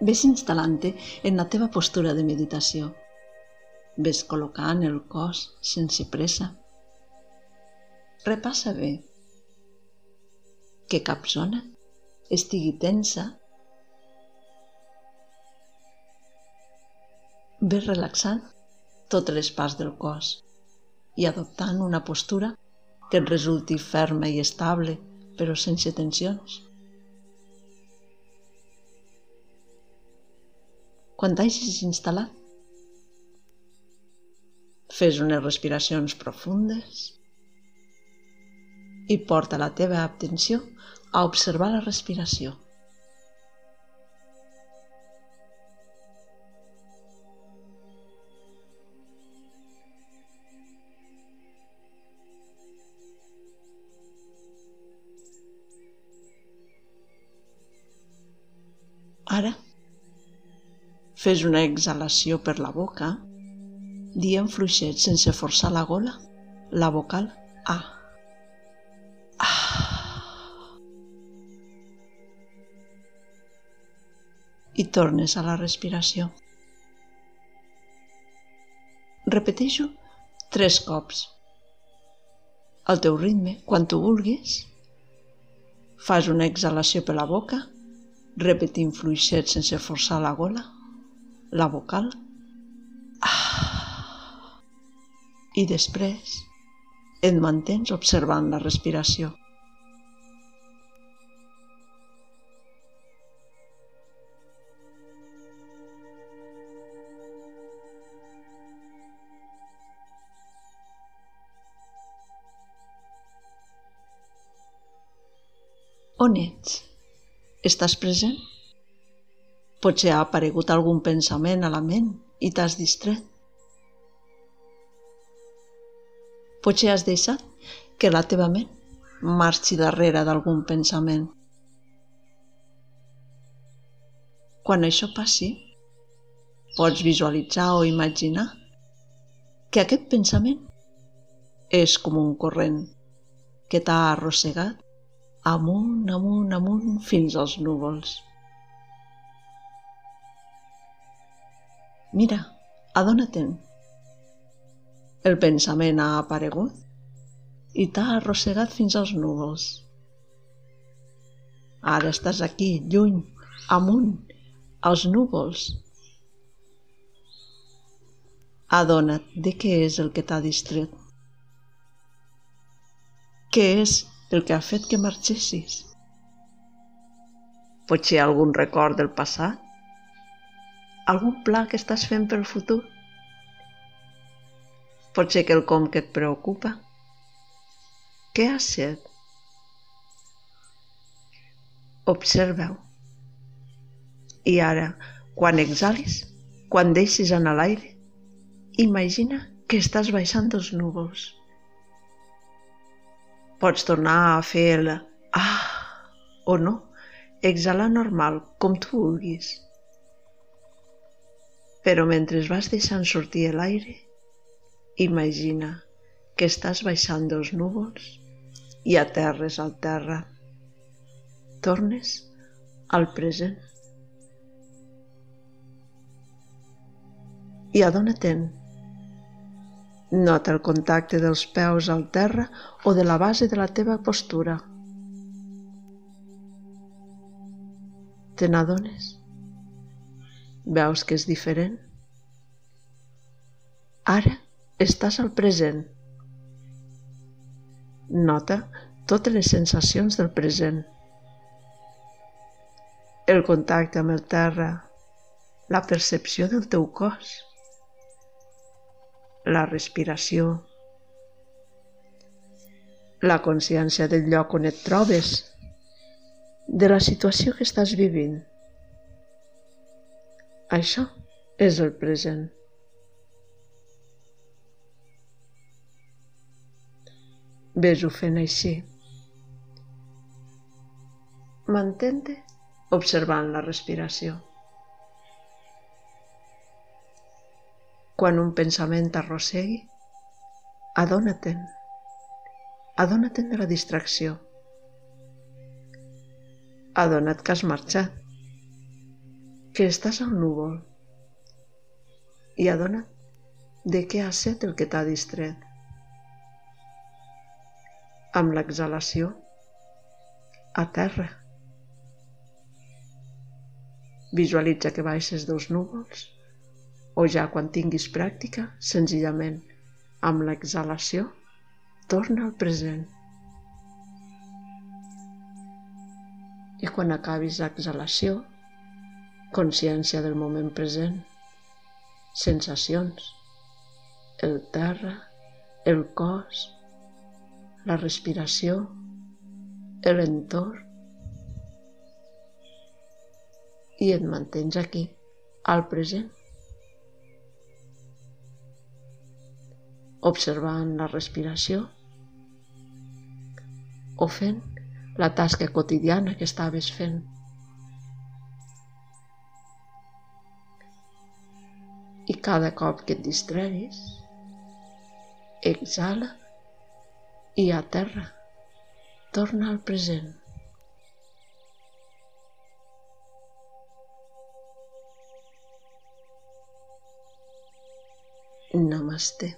Ves instal·lant-te en la teva postura de meditació. Ves col·locant el cos sense pressa. Repassa bé que cap zona estigui tensa. Ves relaxant totes les parts del cos i adoptant una postura que et resulti ferma i estable, però sense tensions. Quan t'hagis instal·lat, fes unes respiracions profundes i porta la teva atenció a observar la respiració. Ara, fes una exhalació per la boca, dient fluixet sense forçar la gola, la vocal A. Ah. I tornes a la respiració. Repeteixo tres cops. Al teu ritme, quan tu vulguis, fas una exhalació per la boca repetint fluixet sense forçar la gola, la vocal. Ah. I després et mantens observant la respiració. On ets? Estàs present? Potser ha aparegut algun pensament a la ment i t'has distret. Potser has deixat que la teva ment marxi darrere d'algun pensament. Quan això passi, pots visualitzar o imaginar que aquest pensament és com un corrent que t'ha arrossegat amunt, amunt, amunt, fins als núvols. Mira, adona-te'n. El pensament ha aparegut i t'ha arrossegat fins als núvols. Ara estàs aquí, lluny, amunt, als núvols. Adona't de què és el que t'ha distret. Què és el que ha fet que marxessis. Potser algun record del passat? Algun pla que estàs fent pel futur? Potser quelcom que et preocupa? Què has set? Observa-ho. I ara, quan exhalis, quan deixis anar l'aire, imagina que estàs baixant dels núvols Pots tornar a fer el ah o no, exhalar normal, com tu vulguis. Però mentre vas deixant sortir l'aire, imagina que estàs baixant dels núvols i aterres al terra. Tornes al present. I adona-te'n Nota el contacte dels peus al terra o de la base de la teva postura. Te n'adones? Veus que és diferent? Ara estàs al present. Nota totes les sensacions del present. El contacte amb el terra, la percepció del teu cos la respiració, la consciència del lloc on et trobes, de la situació que estàs vivint. Això és el present. Ves-ho fent així. Mantente observant la respiració. Quan un pensament t'arrossegui, adona-te'n. Adona-te'n de la distracció. Adona't que has marxat, que estàs al núvol i adona't de què ha set el que t'ha distret. Amb l'exhalació, a terra. Visualitza que baixes dels núvols o ja quan tinguis pràctica, senzillament, amb l'exhalació, torna al present. I quan acabis l'exhalació, consciència del moment present, sensacions, el terra, el cos, la respiració, l'entorn, i et mantens aquí, al present. Observant la respiració o fent la tasca quotidiana que estaves fent. Cada cop que et distreguis, exhala i a terra. Torna al present. Namaste.